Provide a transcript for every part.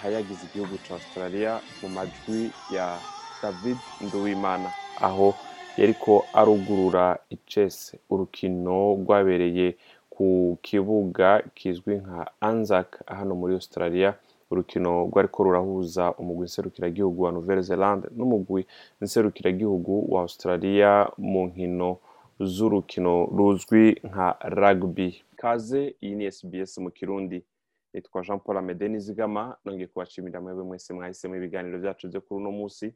ihayagiza igihugu cya australia mu majwi ya david nduwimana. Aho yariko arugurura icese urukino rwabereye ku kibuga kizwi nka anzac hano muri australia. Urukino rwariko rurahuza umugwi nserukiragihugu wa nouvelle zelande n'umugwi nserukiragihugu wa australia mu nkino z'urukino ruzwi nka rugby. Kaze iyi ni sbs mu kirundi. Nitwa jean paul amede nizigama nongeye kubashimira mwebwe mwese mwahisemo ibiganiro byacu byo kuri uno munsi.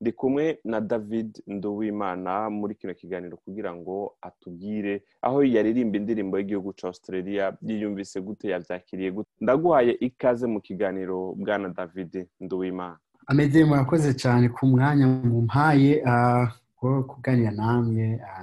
Ndi kumwe na david nduwimana muri kino kiganiro kugira ngo atubwire aho yaririmba indirimbo y'igihugu cya australia yiyumvise gute yabyakiriye gute. Ndaguhaye ikaze mu kiganiro bwana david nduwimana. Amede murakoze cyane ku mwanya mumpaye ah, kuganira namwe ah,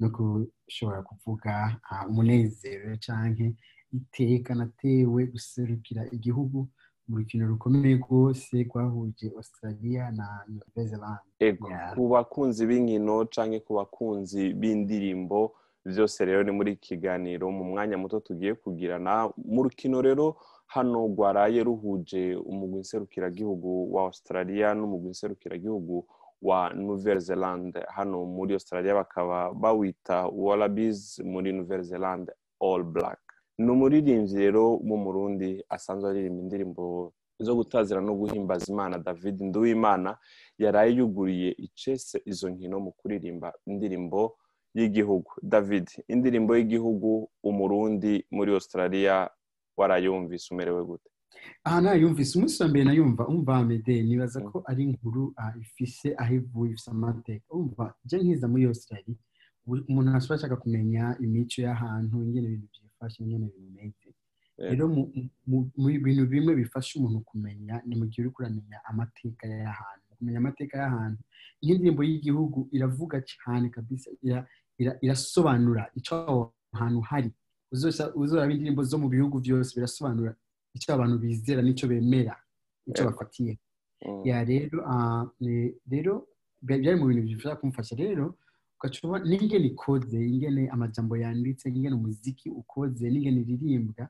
no gushobora kuvuga ah, umunezero canke iteka natewe guserukira igihugu mu rukino rukomeye rwose rwahuje australia na nouvelle zelande ku bakunzi b'inkino canke ku bakunzi b'indirimbo byose rero ni muri kiganiro mu mwanya muto tugiye kugirana. Mu rukino rero hano rwaraye ruhuje umugwi nserukiragihugu wa australia n'umugwi nserukiragihugu wa nouvelle zelande hano muri australia bakaba bawita wallabies muri nouvelle zelande all black ni umuririmbyi rero w'umurundi asanzwe aririmba indirimbo zo gutazira no guhimbaza imana david nduwimana yaraye yuguriye icese izo nkino mu kuririmba indirimbo y'igihugu. David indirimbo y'igihugu umurundi muri australia warayumvise umerewe gute? Aha nayumvise umunsi wa mbere nayumva umva amede nibaza ko ari inkuru ifise aho ivuye ifise amateka. Umva je nkiza muri australia umuntu ashobora ashaka kumenya imico y'ahantu ingene ibintu byifashe ingene bimeze. Eh, rero mu- bintu bimwe bifasha umuntu kumenya ni mu gihe uriko uramenya amateka y'ahantu. Kumenya amateka y'ahantu nk'indirimbo y'igihugu iravuga cyane kabisa ira- ira- irasobanura icyo aho hantu hari. Uzoraba indirimbo zo mu bihugu byose birasobanura icyo abantu bizera n'icyo bemera icyo Yego. bafatiye. Mm, ya rero ah, rero bya- byari mu bintu bishobora kumfasha rero ugacuba n'ingene ikoze ingene amajambo yanditse ingene umuziki ukoze n'ingene iririmbwa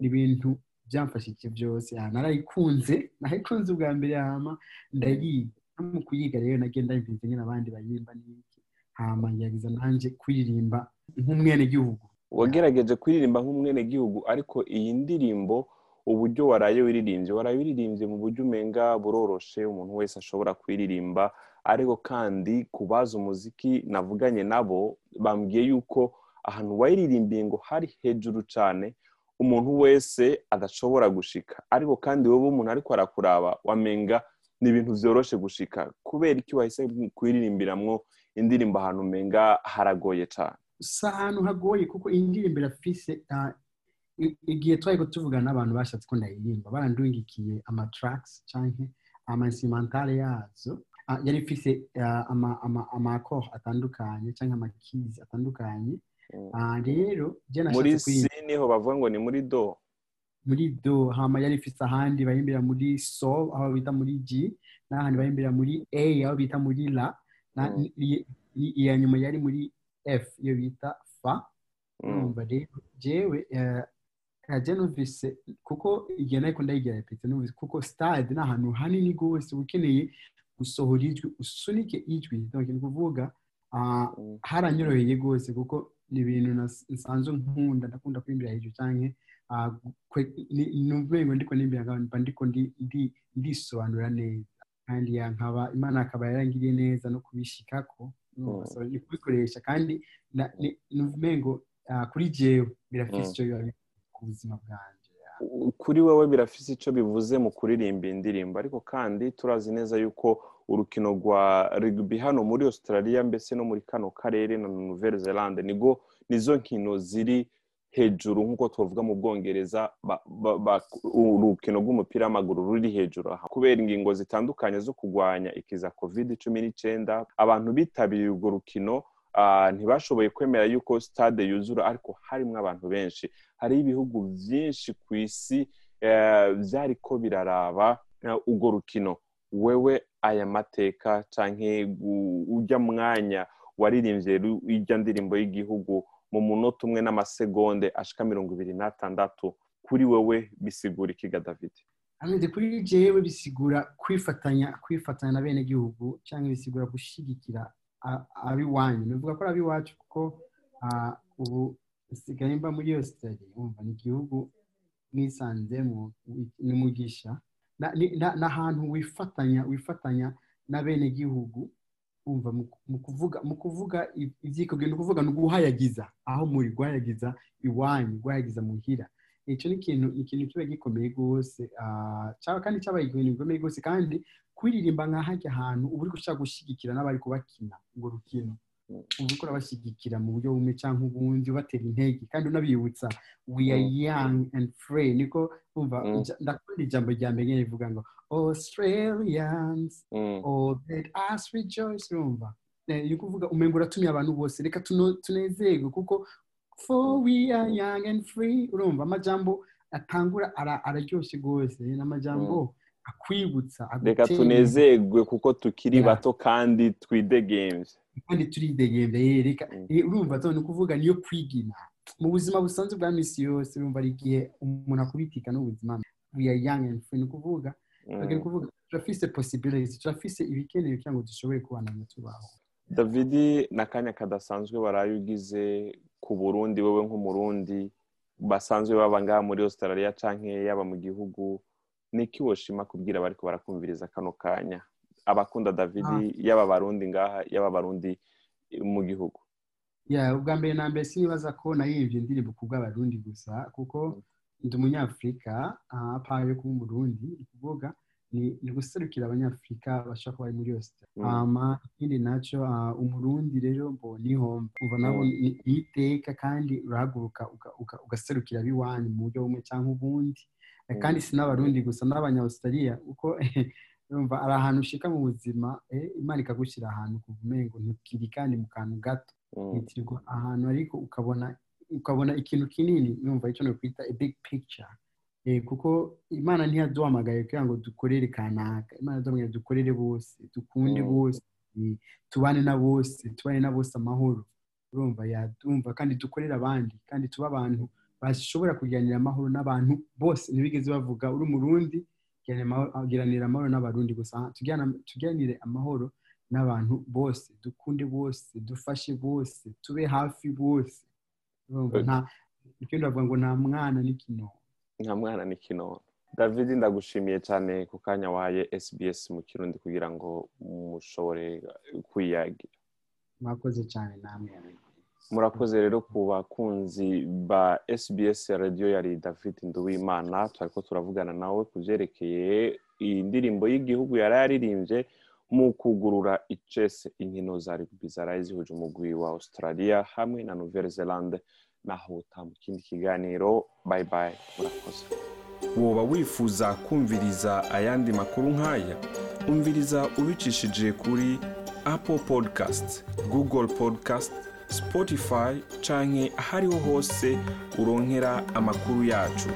ni ibintu byamfashije byose. Narayikunze narayikunze ubwa mbere hama ndayiga. No mu kuyiga rero nagenda yumvise nyine abandi bayimba n'iki hama ngerageza nanjye kuririmba nk'umwenegihugu. Wagerageje kuririmba nk'umwenegihugu ariko iyi ndirimbo uburyo waraye wiririmbye? Waraye wiririmbye mu buryo umenga buroroshe umuntu wese ashobora kuyiririmba ariko kandi ku bazi umuziki navuganye nabo bambwiye yuko ahantu wayiririmbiye ngo hari hejuru cyane umuntu wese adashobora gushika. Ariko kandi wowe umuntu ariko arakuraba wamenga ni ibintu byoroshe gushika. Kubera iki wahise kuyiririmbiramwo indirimbo ahantu umenga haragoye cyane si ahantu hagoye kuko iyi ndirimbo irafise igihe twari tuvugana n'abantu bashatse ko ndayiririmba barandungikiye amatracks canke amainstrumentale yazo. Yari ifise ah, ama- ama- amakoro atandukanye canke amakizi atandukanye Mm. Ah, rero muri si ni ho bavuga ngo ni muri do muri do hama yari ifise ahandi bayimbira muri sol aho bita muri g n'ahandi bayimbira muri a aho bita muri la Mm. iya nyuma yari muri f iyo bita fa Mm. rero jewe eh, kaje numvise kuko igihe numvise kuko stade ni ahantu hanini rwose uba ukeneye gusohora ijwi usunike ijwi ah, Mm. haranyoroheye rwose kuko ni ibintu nsanzwe nkunda ndakunda kwimbira hejuru canke ah, ni- ngo ndiko nimbira mba ndiko ndi- ndi- ndisobanura neza kandi nkaba imana akaba yarangiriye neza no kubishikako Mm. ni kubikoresha kandi ni- umengo ah, kuri jewe birafise icyo biba ku buzima bwanjye kuri wowe birafise icyo bivuze mu kuririmba indirimbo ariko kandi turazi neza yuko urukino rwa rugby hano muri australia mbese no muri kano karere na nouvelle zelande nigo nizo nkino ziri hejuru nk'uko twavuga mu bwongereza urukino rw'umupira w'amaguru ruri hejuru aha. Kubera ingingo zitandukanye zo kurwanya ikiza covid cumi n'icyenda abantu bitabiriye urwo rukino ntibashoboye kwemera yuko stade yuzura ariko harimo abantu benshi. Hari ibihugu byinshi ku isi eh, byariko biraraba eh, urwo rukino. Wewe aya mateka gu- urya mwanya waririmbye irya ndirimbo y'igihugu mu munota umwe n'amasegonde ashika mirongo ibiri n'atandatu kuri wewe bisigura ikiga david? Kuri jewe bisigura kwifatanya kwifatanya na bene gihugu cyangwa bisigura gushyigikira ab'iwanyu bivuga ko ari ab'iwacu kuko ubu nsigaye mba muri Australia. Umva ni igihugu mwisanzemo ni mugisha. Ni- n'ahantu wifatanya wifatanya na bene gihugu umva mu- kuvuga mu kuvuga i- ivyikubwira ni ukuvuga ni uguhayagiza. Aho muri guhayagiza iwanyu guhayagiza muhira. Icyo ni ikintu kiba gikomeye rwose cyaba kandi cyabaye ikintu gikomeye rwose kandi kuririmba nka hajya ahantu uba uri gushaka gushyigikira n'abari kubakina urwo rukino. Uba uri kurabashyigikira mu buryo bumwe cyangwa ubundi ubatera intege kandi unabibutsa. We are young and free. Niko umva Mm. ndakunda ijambo rya mbere rivuga ngo australians Mm, all let us rejoice. Urumva? Eh, ni ukuvuga umengo uratumiye abantu bose. Reka tunezerwe kuko for we are young and free. Urumva? Amajambo atangura ara- araryoshye rwose. Ni amajambo akwibutsa reka tunezerwe kuko tukiri bato kandi twide games. Kandi turidegembye reka Mm. eh, urumva ni ukuvuga niyo kwigina. Mu buzima busanzwe bwa misi yose urumva ari igihe umuntu akubitika n'ubuzima. We are young and free. Ni ukuvuga Mm. ni ukuvuga turafise possibilities turafise ibikenewe kugira ngo dushobore kubana tubaho. Davidi ni akanya kadasanzwe waraye ugize ku burundi wowe nk'umurundi basanzwe baba ngaha muri australia canke yaba mu gihugu. Niki woshima kubwira bariko barakumviriza kano kanya? Abakunda davidi yaba abarundi ngaha yaba abarundi mu gihugu. Ubwa mbere na mbere sinibaza ko nayivye indirimbo ku bw'abarundi gusa kuko ndi umunyafurika ah, apara yo kuba umurundi ni ukuvuga ni guserukira abanyafurika bashaka kuba bari muri yose Mm. ikindi naco ah, umurundi rero mbo ni ho umva nabo Mm. ni iteka kandi urahaguruka uga- uga- ugaserukira ab'iwanyu mu buryo bumwe cyangwa ubundi. Kandi si n'abarundi gusa n'abanyaustraliya. Kuko urumva ari ahantu ushika mu buzima eh, imana ikagushyira ahantu kuva umengo ntukiri kandi mu kantu gato. Yitirirwa ahantu ariko ukabona ukabona ikintu kinini. Numva icyo nokwita a big picture. Eh, kuko imana ntiyaduhamagaye kugira ngo dukorere kanaka. Imana yaduhamagaye dukorere bose dukunde bose tubane na bose tubane na bose amahoro. Urumva yadumva kandi dukorere abandi kandi tuba abantu bashobora kugiranira amahoro n'abantu bose. Ntibigeze bavuga uri umurundi giranira amahoro- n'abarundi gusa. Tugiranire amahoro n'abantu bose. Dukunde bose dufashe bose tube hafi bose. Bavuga ngo nta mwana n'ikinono nta mwana ni kinono david ndagushimiye cyane ku kanya wahaye sbs mu kirundi kugira ngo mushobore kwiyagira. Mwakoze cyane namwe. Murakoze rero ku bakunzi ba sbs radiyo yari david nduwimana. Twari ko turavugana nawe ku byerekeye iyi ndirimbo y'igihugu yari yaririmbye mu kugurura icese inkino za rugby zaraye zihuje umugwi wa australia hamwe na nouvelle zelande naho mu kindi kiganiro. Bye bye. Murakoze. Woba wifuza kumviriza ayandi makuru nk'aya umviriza ubicishije kuri apple podcast google podcast spotify canke ahariho hose uronkera amakuru yacu.